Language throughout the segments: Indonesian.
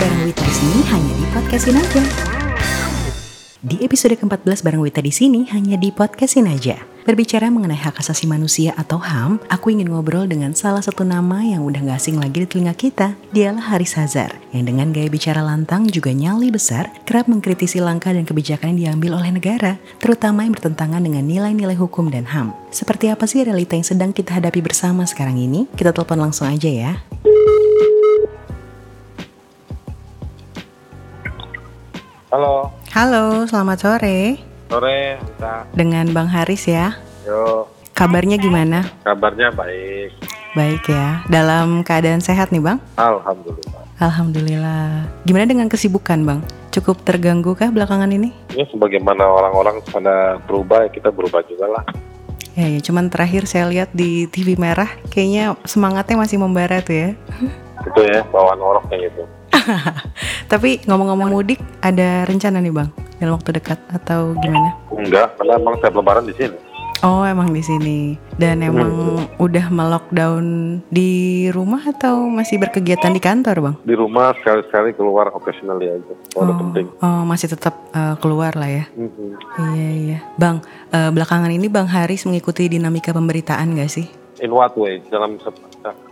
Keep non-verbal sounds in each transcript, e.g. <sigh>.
bareng Wita di sini hanya di podcastin aja. Di episode ke-14 bareng Wita di sini hanya di podcastin aja. Berbicara mengenai hak asasi manusia atau HAM, aku ingin ngobrol dengan salah satu nama yang udah gak asing lagi di telinga kita. Dialah Haris Hazar, yang dengan gaya bicara lantang juga nyali besar, kerap mengkritisi langkah dan kebijakan yang diambil oleh negara, terutama yang bertentangan dengan nilai-nilai hukum dan HAM. Seperti apa sih realita yang sedang kita hadapi bersama sekarang ini? Kita telepon langsung aja ya. Halo, Halo, selamat sore. sore, Anta. Dengan Bang Haris ya. Yo, Kabarnya gimana? kabarnya baik. Baik ya. Dalam keadaan sehat nih, Bang? Alhamdulillah. Alhamdulillah. Gimana dengan kesibukan, Bang? Cukup terganggu kah belakangan ini? Ya, sebagaimana orang-orang pada berubah, ya kita berubah juga lah. Ya, ya, cuman terakhir saya lihat di TV merah, kayaknya semangatnya masih membara tuh ya. Itu ya, bawaan orang kayak gitu. <laughs> Tapi ngomong-ngomong mudik, ada rencana nih, Bang? Dalam waktu dekat atau gimana? Enggak, karena emang saya lebaran di sini. Oh, emang di sini. Dan emang udah melockdown di rumah atau masih berkegiatan di kantor, Bang? Di rumah sekali-sekali keluar occasionally aja. Kalau ada penting. oh, masih tetap eh, keluar lah ya. Mhm. Iya iya, Bang. eh, belakangan ini Bang Haris mengikuti dinamika pemberitaan gak sih? In what way? Dalam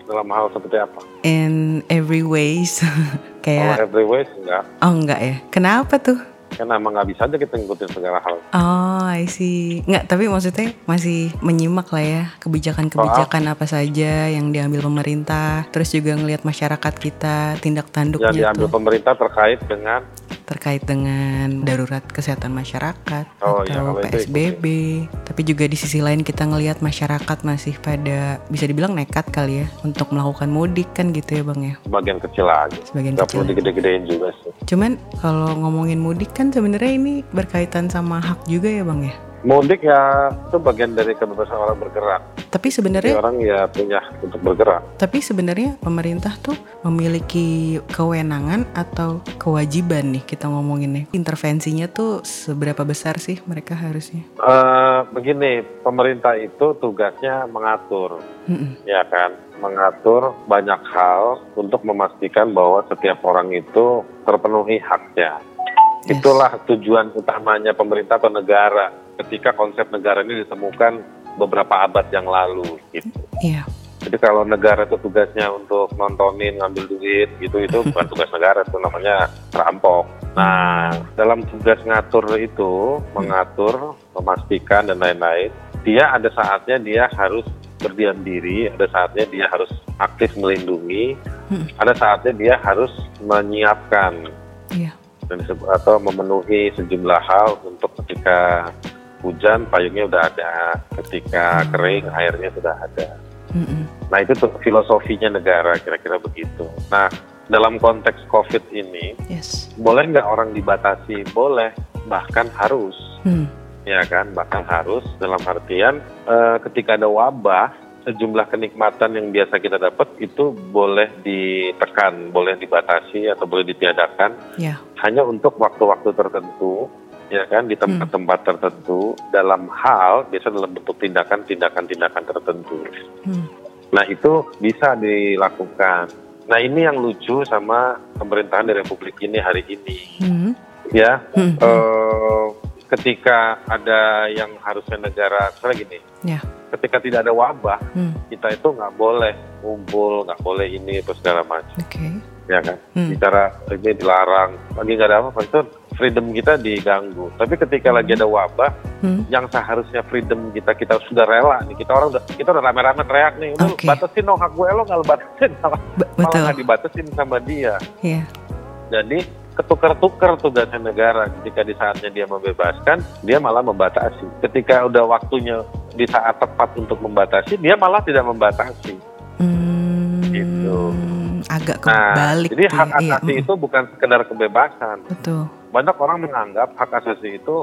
dalam hal seperti apa? In every ways, <laughs> kayak every ways enggak. oh enggak ya? Kenapa tuh? Karena emang nggak bisa aja kita ngikutin segala hal. Oh, I see. Enggak, tapi maksudnya masih menyimak lah ya kebijakan-kebijakan apa saja yang diambil pemerintah, terus juga ngelihat masyarakat kita tindak Yang tanduknya diambil tuh pemerintah terkait dengan terkait dengan darurat kesehatan masyarakat Oh, iya, atau itu PSBB. Tapi juga di sisi lain kita ngelihat masyarakat masih pada bisa dibilang nekat kali ya untuk melakukan mudik kan gitu ya bang ya. bagian kecil aja. Sebagian Nggak kecil. perlu digede-gedein juga sih. Cuman kalau ngomongin mudik kan sebenarnya ini berkaitan sama hak juga ya bang ya. Mudik ya itu bagian dari kebebasan orang bergerak. Tapi Jadi sebenarnya orang ya punya untuk bergerak. tapi sebenarnya pemerintah tuh memiliki kewenangan atau kewajiban nih kita ngomonginnya. Intervensinya tuh seberapa besar sih mereka harusnya? Eh begini, pemerintah itu tugasnya mengatur, Mm-mm. ya kan, mengatur banyak hal untuk memastikan bahwa setiap orang itu terpenuhi haknya. Yes. Itulah tujuan utamanya pemerintah atau negara ketika konsep negara ini ditemukan beberapa abad yang lalu gitu. Iya. Jadi kalau negara itu tugasnya untuk nontonin, ngambil duit gitu, itu <laughs> bukan tugas negara, itu namanya perampok. Nah, dalam tugas ngatur itu, mengatur, memastikan dan lain-lain, dia ada saatnya dia harus berdiam diri, ada saatnya dia harus aktif melindungi, Hmm. ada saatnya dia harus menyiapkan Iya. dan atau memenuhi sejumlah hal untuk ketika hujan payungnya udah ada, ketika kering airnya sudah ada. Nah itu tuh filosofinya negara kira-kira begitu. Nah dalam konteks COVID ini Yes. boleh nggak orang dibatasi? Boleh, bahkan harus, Hmm. ya kan? Bahkan harus dalam artian eh, ketika ada wabah sejumlah kenikmatan yang biasa kita dapat itu boleh ditekan, boleh dibatasi atau boleh ditiadakan Ya. hanya untuk waktu-waktu tertentu ya kan di tempat-tempat tertentu dalam hal biasa dalam bentuk tindakan-tindakan tindakan tertentu. Hmm. Nah itu bisa dilakukan. Nah ini yang lucu sama pemerintahan di Republik ini hari ini, Hmm. ya. Hmm. Eh, ketika ada yang harusnya negara, misalnya gini, Ya. ketika tidak ada wabah, Hmm. kita itu nggak boleh ngumpul, nggak boleh ini atau segala macam, Oke. Ya kan? Hmm. Bicara ini dilarang, lagi nggak ada apa-apa itu freedom kita diganggu. Tapi ketika lagi ada wabah, Hmm. yang seharusnya freedom kita kita sudah rela nih, kita orang udah kita udah rame-rame teriak nih, Oke. batasin dong hak gue, lo nggak batasin, malah malah nggak dibatasin sama dia. Iya. Jadi ketukar-tukar tugasnya negara ketika di saatnya dia membebaskan, dia malah membatasi. Ketika udah waktunya di saat tepat untuk membatasi, dia malah tidak membatasi. Agak Nah, kebalik. jadi tuh hak ya. Iya, asasi mm. itu bukan sekedar kebebasan. Betul. Banyak orang menganggap hak asasi itu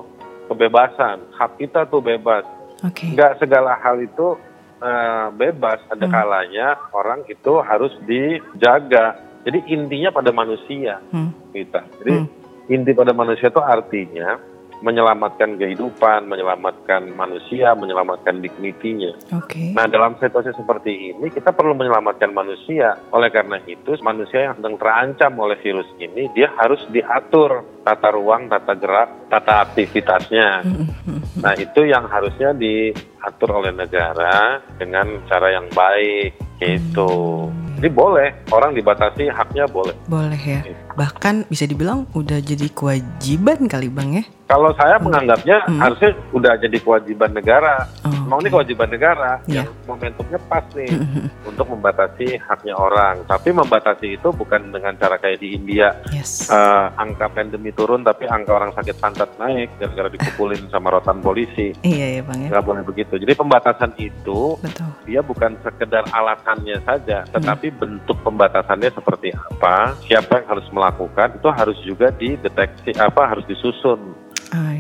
kebebasan, hak kita tuh bebas. Oke. Nggak segala hal itu eh, bebas. Ada Hmm. kalanya orang itu harus dijaga. Jadi intinya pada manusia Hmm. kita. Jadi Hmm. inti pada manusia itu artinya menyelamatkan kehidupan, menyelamatkan manusia, menyelamatkan dignity-nya. Oke. Nah, dalam situasi seperti ini kita perlu menyelamatkan manusia. Oleh karena itu, manusia yang sedang terancam oleh virus ini dia harus diatur tata ruang, tata gerak, tata aktivitasnya. Mm, mm, mm. Nah, itu yang harusnya diatur oleh negara dengan cara yang baik gitu. Jadi boleh orang dibatasi haknya boleh. Boleh ya. Bahkan bisa dibilang udah jadi kewajiban kali bang ya. Kalau saya menganggapnya Hmm. harusnya udah jadi kewajiban negara. Oh, Emang ini kewajiban negara Iya. yang momentumnya pas nih Mm, mm, mm. untuk membatasi haknya orang. Tapi membatasi itu bukan dengan cara kayak di India Yes. eh, angka pandemi turun tapi angka orang sakit pantat naik gara-gara dipukulin <laughs> sama rotan polisi. Iya ya bang ya. Nggak boleh begitu. Jadi pembatasan itu Betul. dia bukan sekedar alasannya saja, tetapi bentuk pembatasannya seperti apa, siapa yang harus melakukan itu harus juga dideteksi apa harus disusun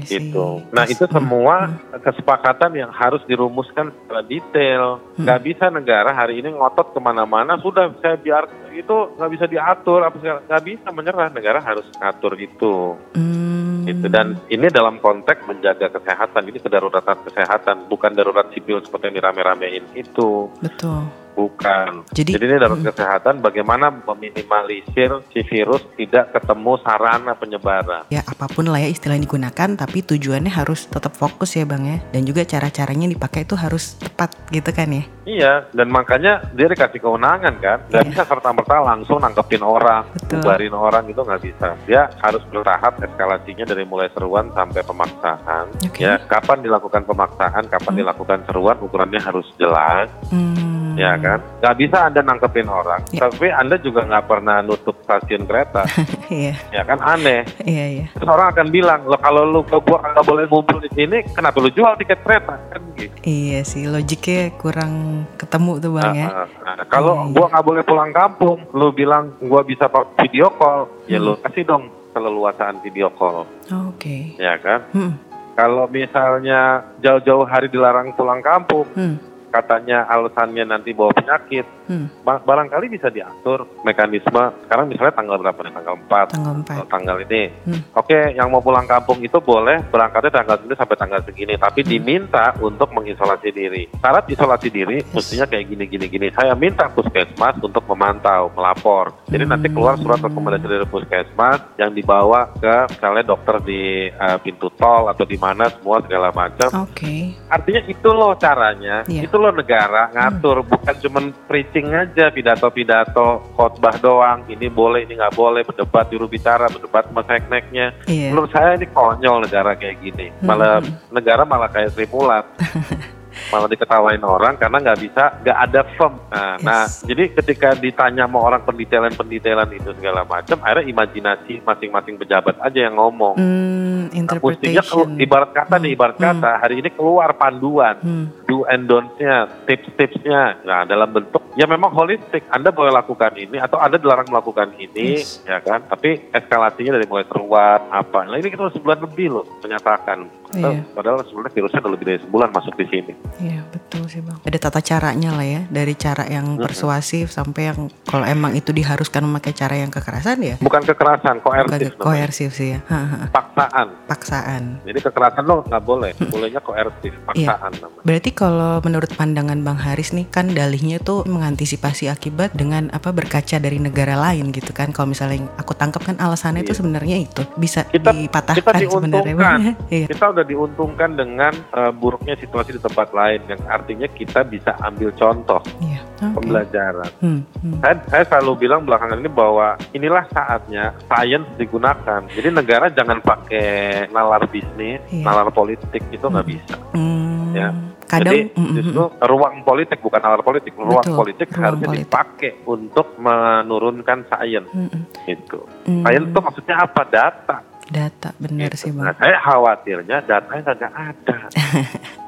See. gitu. Nah itu mm, semua mm. kesepakatan yang harus dirumuskan secara detail. Hmm. Nggak bisa negara hari ini ngotot ke mana-mana sudah saya biar itu nggak bisa diatur apa segala nggak bisa menyerah negara harus ngatur itu Hmm. gitu dan ini dalam konteks menjaga kesehatan ini kedaruratan kesehatan bukan darurat sipil seperti yang dirame-ramein itu Betul. Bukan Jadi, jadi ini darurat mm, kesehatan bagaimana meminimalisir si virus tidak ketemu sarana penyebaran ya apa pun lah ya istilah yang digunakan, tapi tujuannya harus tetap fokus ya bang ya. Dan juga cara-caranya dipakai itu harus tepat gitu kan ya. Iya, dan makanya dia dikasih kewenangan kan, nggak Iya. bisa serta-merta langsung nangkepin orang, Betul. bubarin orang itu nggak bisa. Dia harus bertahap eskalasinya dari mulai seruan sampai pemaksaan. Oke. Ya, kapan dilakukan pemaksaan, kapan Hmm. dilakukan seruan, ukurannya harus jelas, Hmm. Ya kan? Nggak bisa anda nangkepin orang, Iya. tapi anda juga nggak pernah nutup stasiun kereta, <laughs> Iya, ya kan aneh. iya, iya. Terus orang akan bilang, lo kalau lu ke gua nggak boleh ngumpul di sini, kenapa lu jual tiket kereta kan gitu. Iya sih, logiknya kurang ketemu tuh bang ya. Ah, ah, ah. Kalau Iya, iya. gua nggak boleh pulang kampung, lu bilang gua bisa pakai video call, ya Hmm. lu kasih dong keleluasaan video call, Oke. ya kan? Hmm. Kalau misalnya jauh-jauh hari dilarang pulang kampung, Hmm. Katanya alasannya nanti bawa penyakit, Hmm. ba- barangkali bisa diatur mekanisme. Sekarang misalnya tanggal berapa nih? Tanggal 4 Tanggal atau 4. tanggal ini. Hmm. Oke, yang mau pulang kampung itu boleh berangkatnya tanggal segini sampai tanggal segini, tapi Hmm. diminta untuk mengisolasi diri. Syarat isolasi diri Yes. mestinya kayak gini gini gini. Saya minta puskesmas untuk memantau, melapor. Jadi nanti keluar surat Hmm. rekomendasi dari puskesmas yang dibawa ke misalnya dokter di eh, pintu tol atau di mana semua segala macam. Oke. Artinya itu loh caranya, Iya. itu loh negara ngatur, bukan cuman preaching aja pidato-pidato khotbah doang. Ini boleh, ini nggak boleh, berdebat juru bicara, berdebat sama sekneknya. Iya. Menurut saya ini konyol negara kayak gini. Malah Hmm. negara malah kayak Sri Mulat. <laughs> malah diketawain orang karena nggak bisa, nggak ada firm. Nah, Yes. nah, jadi ketika ditanya sama orang pendetailan-pendetailan itu segala macam, akhirnya imajinasi masing-masing pejabat aja yang ngomong. Hmm, Nah, mestinya interpretation. ibarat kata nih, Hmm. ibarat Hmm. kata hari ini keluar panduan Hmm. Do and don'ts-nya, tips-tipsnya. Nah, dalam bentuk ya memang holistik. Anda boleh lakukan ini atau Anda dilarang melakukan ini, Yes. ya kan? Tapi eskalasinya dari mulai seruan apa. Nah, ini kita udah sebulan lebih loh menyatakan. Iya. Padahal sebenarnya virusnya udah lebih dari sebulan masuk di sini. Iya betul sih bang. Ada tata caranya lah ya, dari cara yang persuasif sampai yang kalau emang itu diharuskan memakai cara yang kekerasan ya, Bukan kekerasan, bukan koersif. namanya. koersif sih ya. Paksaan. paksaan. Jadi kekerasan lo nggak boleh, bolehnya koersif, paksaan namanya. Berarti kalau menurut pandangan Bang Haris nih kan dalihnya tuh mengantisipasi akibat dengan apa berkaca dari negara lain gitu kan. Kalau misalnya yang aku tangkap kan alasannya itu Iya. sebenarnya itu bisa Kita- dipatahkan kita sebenarnya. diuntungkan. <laughs> Ya. Iya. Kita udah diuntungkan dengan eh, buruknya situasi di tempat lain, yang artinya kita bisa ambil contoh Iya. Oke. pembelajaran. Hmm, hmm. Saya, saya selalu bilang belakangan ini bahwa inilah saatnya sains digunakan. Jadi negara jangan pakai nalar bisnis, Iya. nalar politik itu nggak Hmm. bisa. Hmm, Ya. Kadang Jadi mm, mm, justru ruang politik bukan nalar politik, ruang Betul, politik ruang harusnya politik. dipakai untuk menurunkan sains mm, mm, itu. mm. Sains itu maksudnya apa? Data. data bener Gitu. sih Nah, bang. saya khawatirnya datanya nggak ada. <laughs>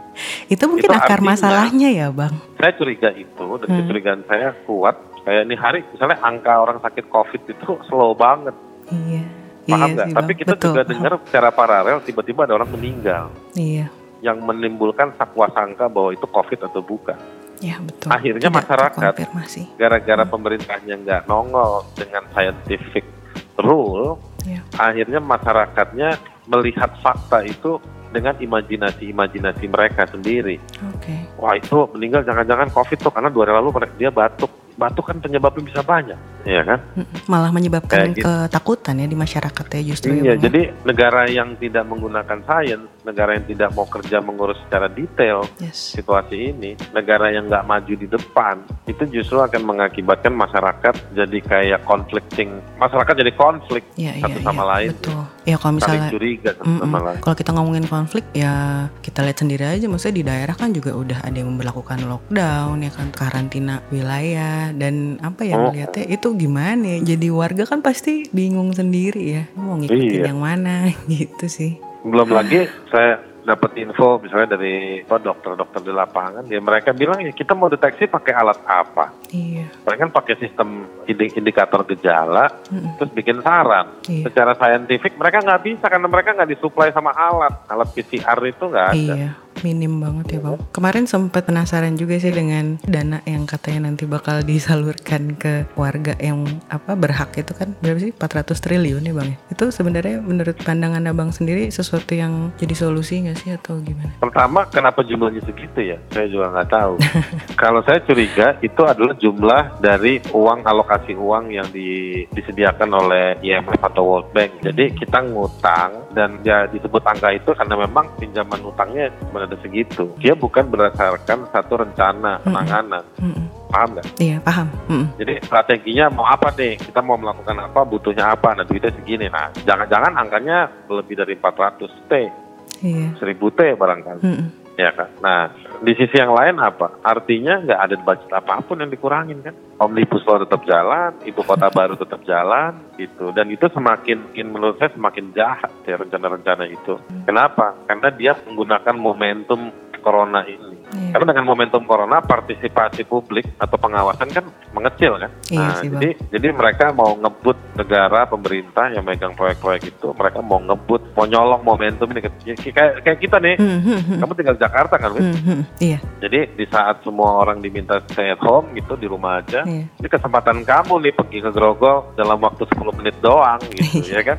Itu mungkin itu akar artinya- masalahnya ya bang. saya curiga itu dan Hmm. kecurigaan saya kuat. Kayak ini hari misalnya angka orang sakit COVID itu slow banget. Iya. Paham iya sih, Tapi kita Betul, juga dengar secara paralel tiba-tiba ada orang meninggal Iya. Yang menimbulkan sakwa sangka bahwa itu COVID atau bukan. Ya betul. Akhirnya Tidak masyarakat-. Gara-gara Hmm. pemerintahnya nggak nongol dengan scientific rule, Iya. akhirnya masyarakatnya melihat fakta itu dengan imajinasi-imajinasi mereka sendiri. Oke. Wah itu meninggal jangan-jangan COVID tuh karena dua hari lalu dia batuk. Batuk kan penyebabnya bisa banyak, ya kan? Malah menyebabkan Kayak gitu. ketakutan ya di masyarakat ya justru. ya, Iya, ya. jadi negara yang tidak menggunakan sains, negara yang tidak mau kerja mengurus secara detail Yes. situasi ini, negara yang nggak maju di depan, itu justru akan mengakibatkan masyarakat jadi kayak conflicting, masyarakat jadi konflik Iya, satu iya, sama iya, lain, Betul. Ya kalau saling misalnya curiga satu Mm-mm. sama lain. Kalau kita ngomongin konflik ya kita lihat sendiri aja maksudnya di daerah kan juga udah ada yang memperlakukan lockdown ya kan karantina wilayah dan apa ya Oh. melihatnya itu gimana ya jadi warga kan pasti bingung sendiri ya mau ngikutin Iya. yang mana <laughs> gitu sih. Belum lagi saya dapat info misalnya dari dokter-dokter di lapangan, ya mereka bilang ya kita mau deteksi pakai alat apa? Iya. Mereka kan pakai sistem indi- indikator gejala, Mm-mm. terus bikin saran. Iya. Secara saintifik mereka nggak bisa karena mereka nggak disuplai sama alat, alat PCR itu nggak ada. Iya, minim banget ya bang. Kemarin sempat penasaran juga sih dengan dana yang katanya nanti bakal disalurkan ke warga yang apa berhak itu kan berapa sih 400 triliun ya bang ya. Itu sebenarnya menurut pandangan abang sendiri sesuatu yang jadi solusi nggak sih atau gimana? Pertama, kenapa jumlahnya segitu ya? Saya juga nggak tahu. <laughs> Kalau saya curiga itu adalah jumlah dari uang alokasi uang yang di- disediakan oleh IMF atau World Bank. Jadi kita ngutang dan ya disebut angka itu karena memang pinjaman utangnya ada segitu. Dia bukan berdasarkan satu rencana penanganan. Mm-mm. Paham nggak? Iya paham. Mm-mm. Jadi strateginya mau apa nih? Kita mau melakukan apa? Butuhnya apa? Nah duitnya segini. Nah jangan-jangan angkanya lebih dari 400 T, Iya. 1000 T barangkali. Mm-mm. Ya kan. Nah, di sisi yang lain apa? Artinya nggak ada budget apa pun yang dikurangin kan? Omnibus law tetap jalan, ibu kota baru tetap jalan, gitu. Dan itu semakin, in- menurut saya semakin jahat ya rencana-rencana itu. Kenapa? Karena dia menggunakan momentum corona ini. Iya. Karena dengan momentum corona partisipasi publik atau pengawasan kan mengecil kan. Iya nah, sih, Bang. jadi jadi mereka mau ngebut negara pemerintah yang megang proyek-proyek itu, mereka mau ngebut, mau nyolong momentum ini kayak kayak kita nih. Mm-mm. Kamu tinggal di Jakarta kan, Win? Mm-mm. Iya. Jadi di saat semua orang diminta stay at home gitu di rumah aja, Iya. ini kesempatan kamu nih pergi ke Grogol dalam waktu 10 menit doang gitu ya kan?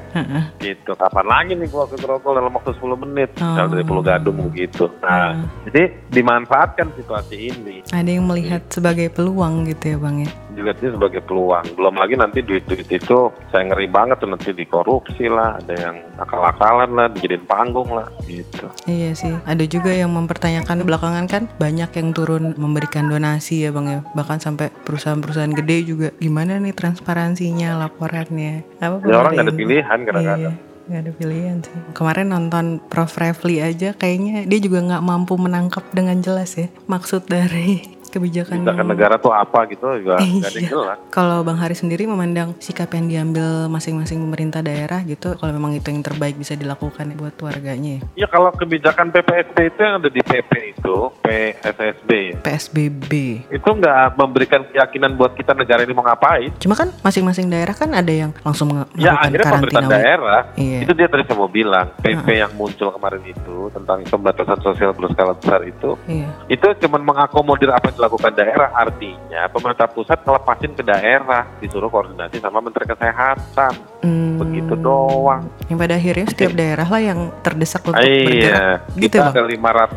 Gitu. Kapan lagi nih gua ke Grogol dalam waktu 10 menit? Oh. dari Pulau Gadung begitu. Nah, Hmm. jadi dimanfaatkan situasi ini Ada yang melihat sebagai peluang gitu ya bang ya. juga ini sebagai peluang. Belum lagi nanti duit-duit itu saya ngeri banget tuh nanti dikorupsi lah, ada yang akal-akalan lah, dijadiin panggung lah gitu. Iya sih, ada juga yang mempertanyakan belakangan kan banyak yang turun memberikan donasi ya bang ya, bahkan sampai perusahaan-perusahaan gede juga gimana nih transparansinya, laporannya. Apa Ya orang nggak ada pilihan kadang-kadang. Iya, nggak ada pilihan sih. Kemarin nonton Prof Refli aja kayaknya dia juga nggak mampu menangkap dengan jelas ya maksud dari kebijakan yang- negara tuh apa gitu juga nggak ada yang Iya. jelas. Kalau Bang Hari sendiri memandang sikap yang diambil masing-masing pemerintah daerah gitu, kalau memang itu yang terbaik bisa dilakukan buat warganya ya. Ya kalau kebijakan PPSB itu yang ada di PP itu, PSSB ya, PSBB. itu nggak memberikan keyakinan buat kita negara ini mau ngapain. Cuma kan masing-masing daerah kan ada yang langsung Ya melakukan akhirnya pemerintah karantina. daerah, Iya. itu dia tadi saya mau bilang, PP yang muncul kemarin itu tentang pembatasan sosial berskala besar itu, Iya. itu cuma mengakomodir apa dilakukan daerah. Artinya pemerintah pusat ngelepasin ke daerah, disuruh koordinasi sama Menteri Kesehatan. Hmm, Begitu doang. Yang pada akhirnya setiap daerah lah yang terdesak untuk bergerak. Iya, Gitu kita Bang. ada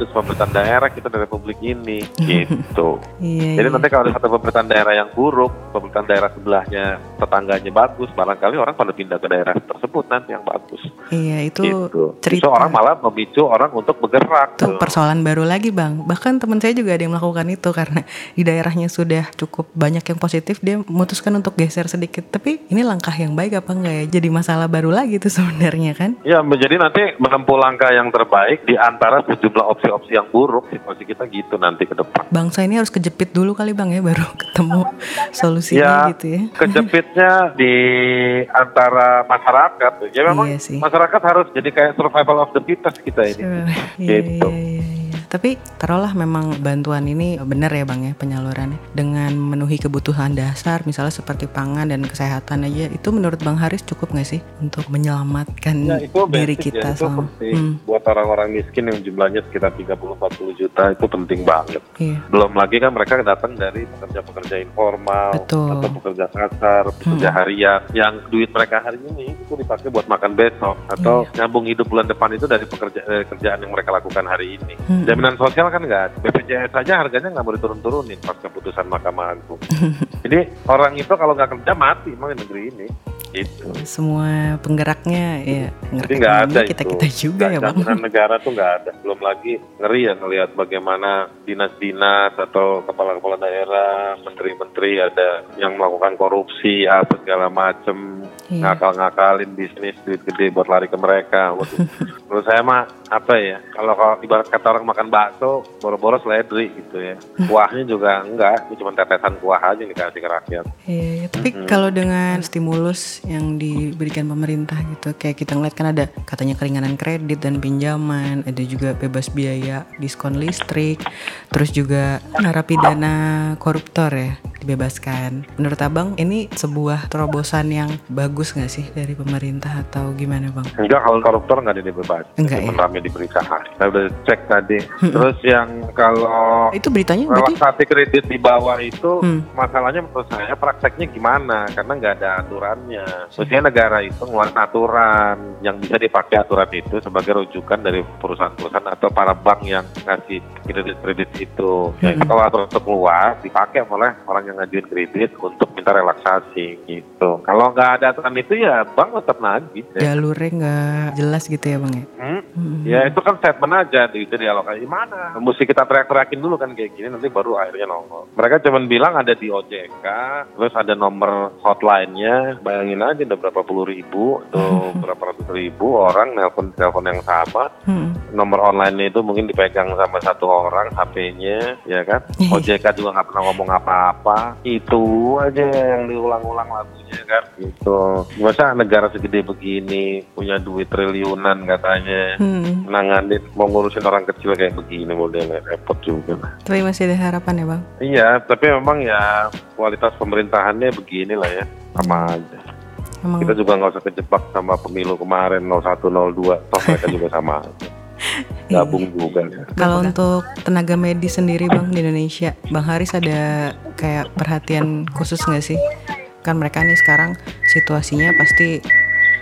500 pemerintahan daerah, kita dari Republik ini, <laughs> gitu. Iya. Jadi iya. nanti kalau ada satu pemerintahan daerah yang buruk, pemerintahan daerah sebelahnya tetangganya bagus, barangkali orang pada pindah ke daerah tersebut nanti yang bagus. Iya, itu gitu. cerita. Orang malah memicu orang untuk bergerak. Itu tuh. persoalan baru lagi bang. Bahkan teman saya juga ada yang melakukan itu karena di daerahnya sudah cukup banyak yang positif, dia memutuskan untuk geser sedikit. Tapi ini langkah yang baik apa enggak ya? Jadi masalah baru lagi tuh <laughs> sebenarnya kan? Ya, menjadi nanti menempuh langkah yang terbaik di antara sejumlah opsi-opsi yang buruk. Situasi kita gitu nanti ke depan. Bangsa ini harus kejepit dulu kali bang ya, baru <laughs> ketemu solusinya Ya, gitu ya. <laughs> kejepitnya di antara masyarakat. Ya memang Iya sih. masyarakat harus jadi kayak survival of the fittest kita ini. Sure. Iya, Gitu. iya, iya, iya. Tapi taruhlah memang bantuan ini benar ya bang ya penyalurannya dengan memenuhi kebutuhan dasar misalnya seperti pangan dan kesehatan aja itu menurut bang Haris cukup nggak sih untuk menyelamatkan Ya, itu diri basic kita ya, itu selama-. Hmm, Buat orang-orang miskin yang jumlahnya sekitar 30-40 juta itu penting banget. iya Belum lagi kan mereka datang dari pekerja-pekerja informal Betul. atau pekerja kasar, pekerja Hmm. harian yang duit mereka hari ini itu dipakai buat makan besok atau Iya. nyambung hidup bulan depan itu dari pekerja dari kerjaan yang mereka lakukan hari ini. Hmm. Jaminan sosial kan nggak ada. BPJS saja harganya nggak mau diturun-turunin pas keputusan Mahkamah Agung. <laughs> Jadi orang itu kalau nggak kerja mati emang di negeri ini. Gitu. semua penggeraknya ya Jadi nggak ada kita itu. kita juga Nggak- ya bang negara tuh nggak ada. Belum lagi ngeri ya ngelihat bagaimana dinas-dinas atau kepala-kepala daerah, menteri-menteri ada yang melakukan korupsi apa segala macem, Iya. ngakal-ngakalin bisnis duit gede buat lari ke mereka. <laughs> Menurut saya mah apa ya? Kalau kalau ibarat kata orang makan bakso, boros-boros ledri gitu ya. Kuahnya juga enggak, itu cuma tetesan kuah aja yang dikasih ke rakyat. Iya, iya. tapi Mm-mm. kalau dengan stimulus yang diberikan pemerintah gitu, kayak kita ngeliat kan ada katanya keringanan kredit dan pinjaman, ada juga bebas biaya diskon listrik, terus juga narapidana koruptor ya dibebaskan. Menurut abang ini sebuah terobosan yang bagus nggak sih dari pemerintah atau gimana bang? Enggak, kalau koruptor nggak ada dibebas. Enggak ya? rame diberitakan. Saya udah cek tadi. Terus yang kalau Itu beritanya berarti? relaksasi kredit di bawah itu Hmm. masalahnya menurut saya prakteknya gimana? Karena nggak ada aturannya. Maksudnya negara itu ngeluarin aturan yang bisa dipakai aturan itu sebagai rujukan dari perusahaan-perusahaan atau para bank yang ngasih kredit-kredit itu. Ya, Hmm. kalau aturan itu keluar dipakai oleh orang yang ngajuin kredit untuk minta relaksasi gitu. Kalau nggak ada aturan itu ya bank tetap nagih. Ya. Jalurnya nggak jelas gitu ya bang ya? Hmm? Hmm. Ya itu kan statement aja di itu dialokasi mana. Mesti kita teriak-teriakin dulu kan kayak gini nanti baru akhirnya nongol. Mereka cuma bilang ada di OJK, terus ada nomor hotline-nya. Bayangin aja udah berapa puluh ribu atau <laughs> berapa ratus ribu orang nelpon telepon yang sama. Hmm. Nomor online-nya itu mungkin dipegang sama satu orang HP-nya, ya kan? <laughs> OJK juga nggak pernah ngomong apa-apa. Itu aja yang diulang-ulang lagunya kan. Gitu. Masa negara segede begini punya duit triliunan katanya Hmm. nanganin mau ngurusin orang kecil kayak begini modelnya repot juga lah. Tapi masih ada harapan ya bang? Iya, tapi memang ya kualitas pemerintahannya begini lah ya, sama aja. Emang Kita juga nggak usah kejebak sama pemilu kemarin 01, 02, toh mereka juga sama aja. <laughs> Gabung juga ya. Kalau untuk tenaga medis sendiri bang di Indonesia, bang Haris ada kayak perhatian khusus nggak sih? Kan mereka nih sekarang situasinya pasti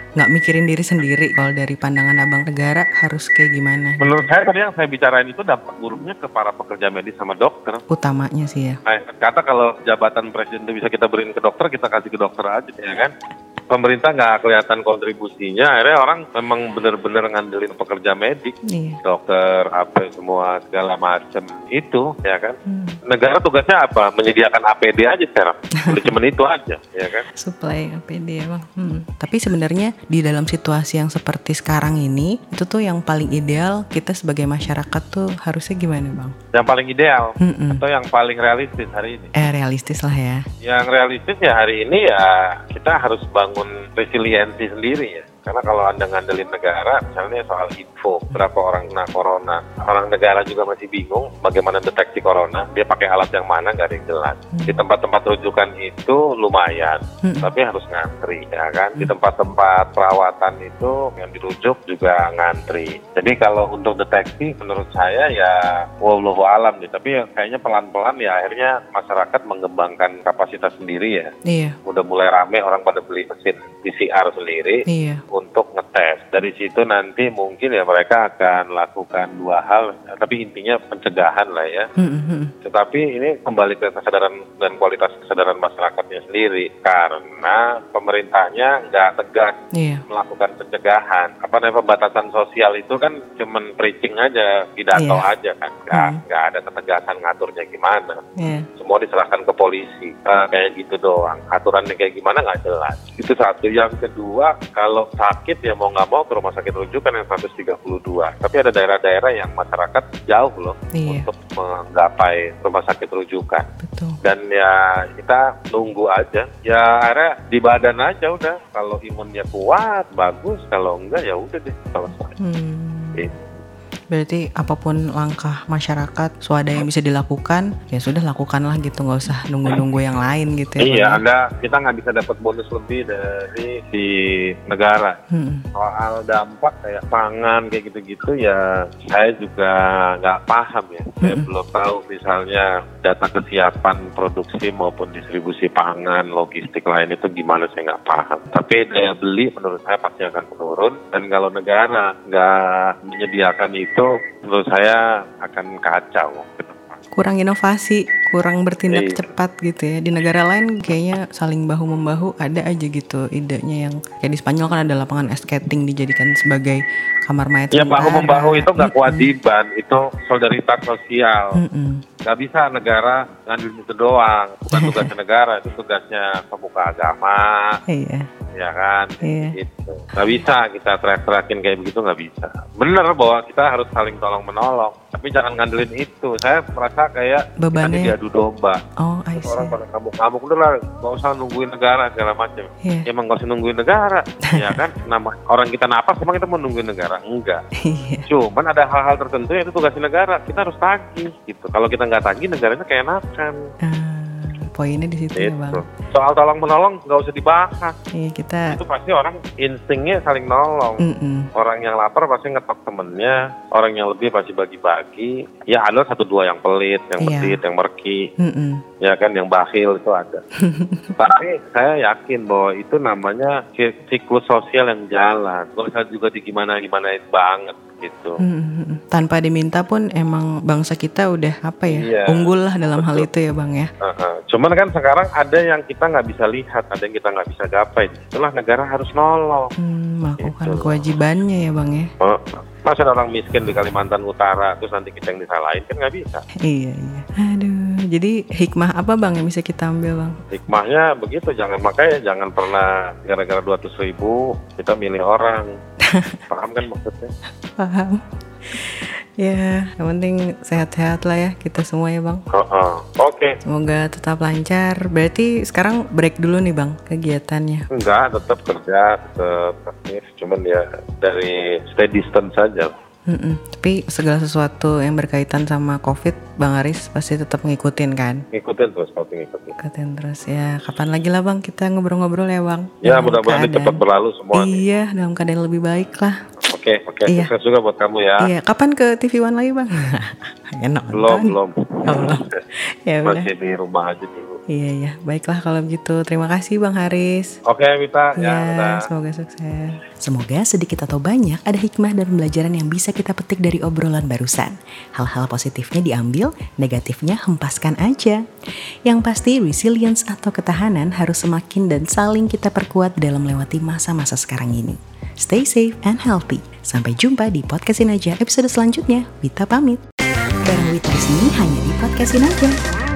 nggak mikirin diri sendiri. Kalau dari pandangan abang negara harus kayak gimana? Menurut saya tadi yang saya bicarain itu dampak buruknya ke para pekerja medis sama dokter. Utamanya sih ya. Nah, kata kalau jabatan presiden itu bisa kita beriin ke dokter, kita kasih ke dokter aja, ya kan? Pemerintah nggak kelihatan kontribusinya, akhirnya orang memang benar-benar ngandelin pekerja medik, Iya. dokter, apa semua segala macam itu, ya kan? Hmm. Negara tugasnya apa? Menyediakan APD aja sekarang, udah cuman itu aja, ya kan? Supply APD bang. Hmm. Tapi sebenarnya di dalam situasi yang seperti sekarang ini, itu tuh yang paling ideal kita sebagai masyarakat tuh harusnya gimana bang? Yang paling ideal Hmm-mm. atau yang paling realistis hari ini? Eh realistis lah ya. Yang realistis ya hari ini ya kita harus bangun resiliensi sendiri ya. Karena kalau Anda ngandelin negara, misalnya soal info, berapa orang kena corona, orang negara juga masih bingung bagaimana deteksi corona, dia pakai alat yang mana nggak ada yang jelas. Di tempat-tempat rujukan itu lumayan, Hmm. tapi harus ngantri ya kan. Di tempat-tempat perawatan itu yang dirujuk juga ngantri. Jadi kalau untuk deteksi menurut saya ya wallahu alam nih, tapi ya kayaknya pelan-pelan ya akhirnya masyarakat mengembangkan kapasitas sendiri ya. Iya, Udah mulai rame orang pada beli mesin PCR sendiri iya. untuk ngetes. Dari situ nanti mungkin ya mereka akan lakukan dua hal, tapi intinya pencegahan lah ya. Hmm-hmm. Tetapi ini kembali ke kesadaran dan kualitas kesadaran masyarakatnya sendiri karena pemerintahnya nggak tegas Iya. melakukan pencegahan. Apa namanya pembatasan sosial itu kan cuman preaching aja, pidato Iya. aja kan, nggak Hmm. nggak ada ketegasan ngaturnya gimana. Iya. Semua diserahkan ke polisi, Eh, kayak gitu doang. Aturannya kayak gimana nggak jelas. Itu satu. Yang kedua, kalau sakit ya mau nggak mau ke rumah sakit rujukan yang 132. Tapi ada daerah-daerah yang masyarakat jauh loh Iya. untuk menggapai rumah sakit rujukan Betul. dan ya kita nunggu aja ya akhirnya di badan aja udah kalau imunnya kuat bagus kalau enggak ya udah deh selesai Hmm. Gitu. Berarti apa pun langkah masyarakat, swada yang bisa dilakukan, ya sudah lakukanlah gitu, nggak usah nunggu-nunggu yang lain gitu ya. Iya, Bang, ya. Anda kita nggak bisa dapat bonus lebih dari di negara. Hmm. Soal dampak kayak pangan kayak gitu-gitu ya saya juga nggak paham ya. Saya Mm-mm. belum tahu misalnya data kesiapan produksi maupun distribusi pangan, logistik lain itu gimana saya nggak paham. Tapi daya beli menurut saya pasti akan menurun dan kalau negara nggak menyediakan itu menurut saya akan kacau. Kurang inovasi, kurang bertindak Iya. cepat gitu ya. Di negara lain kayaknya saling bahu membahu ada aja gitu idenya yang kayak di Spanyol kan ada lapangan skating dijadikan sebagai kamar mayat. Ya bahu membahu itu nggak Mm-mm. kewajiban, itu solidaritas sosial. Mm-mm. nggak bisa negara ngandelin itu doang bukan <laughs> tugasnya negara itu tugasnya pemuka agama Iya, ya kan iya. gitu nggak bisa kita teriak-teriakin kayak begitu nggak bisa bener bahwa kita harus saling tolong menolong tapi jangan ngandelin itu saya merasa kayak Bebannya- kita diadu domba Oh, I orang see. pada ngamuk-ngamuk udah lah nggak usah nungguin negara segala macam Iya. ya emang nggak usah nungguin negara <laughs> ya kan nama orang kita napas emang kita mau nungguin negara enggak Iya. Cuman ada hal-hal tertentu yang itu tugas negara. Kita harus tagih gitu. Kalau kita nggak tagih, negaranya kayak enakan. Ah, poinnya di situ ya, Gitu. Bang. Soal tolong menolong nggak usah dibahas. Iya, kita Itu pasti orang instingnya saling nolong. Mm-mm. Orang yang lapar pasti ngetok temennya. Orang yang lebih pasti bagi-bagi. Ya ada satu dua yang pelit, yang Iya. yang merki. Mm-mm. Ya kan yang bakhil itu ada. <laughs> Tapi saya yakin bahwa itu namanya si- siklus sosial yang jalan. Gak usah juga digimana-gimanain banget gitu. Mm-mm. Tanpa diminta pun emang bangsa kita udah apa ya Iya, unggul lah dalam hal betul. itu ya bang ya. Heeh. Cuman kan sekarang ada yang kita nggak bisa lihat, ada yang kita nggak bisa gapai. Itulah negara harus nolong. Hmm, melakukan Gitu. kewajibannya ya bang ya. Oh, Masa ada orang miskin di Kalimantan Utara, terus nanti kita yang disalahin kan nggak bisa. Iya iya. Aduh, jadi hikmah apa bang yang bisa kita ambil bang? Hikmahnya begitu, jangan makanya jangan pernah gara-gara 200 ribu kita milih orang. <laughs> Paham kan maksudnya? Paham. ya, yang penting sehat-sehat lah ya kita semua ya bang. Heeh. Oke, Semoga tetap lancar. Berarti sekarang break dulu nih bang kegiatannya. enggak tetap kerja, tetap aktif. Cuman ya dari stay distance saja. Mm-mm. Tapi segala sesuatu yang berkaitan sama COVID, Bang Aris pasti tetap ngikutin kan? Ngikutin terus, kalau ngikutin. Ngikutin terus ya. Kapan lagi lah Bang kita ngobrol-ngobrol ya Bang? Ya mudah-mudahan cepat berlalu semua. nih. Iya, dalam keadaan lebih baik lah. Oke, oke. Iya. Sukses juga buat kamu ya. Iya, kapan ke TV One lagi Bang? <laughs> Enak Belum, belum. belum. ya. <laughs> Masih di rumah aja dulu. Iya ya, baiklah kalau begitu. Terima kasih Bang Haris. Oke, Wita. Ya, Ya, udah. semoga sukses. Semoga sedikit atau banyak ada hikmah dan pembelajaran yang bisa kita petik dari obrolan barusan. Hal-hal positifnya diambil, negatifnya hempaskan aja. Yang pasti resilience atau ketahanan harus semakin dan saling kita perkuat dalam melewati masa-masa sekarang ini. Stay safe and healthy. Sampai jumpa di podcastin aja episode selanjutnya. Wita pamit. Bareng Wita sini hanya di podcastin aja.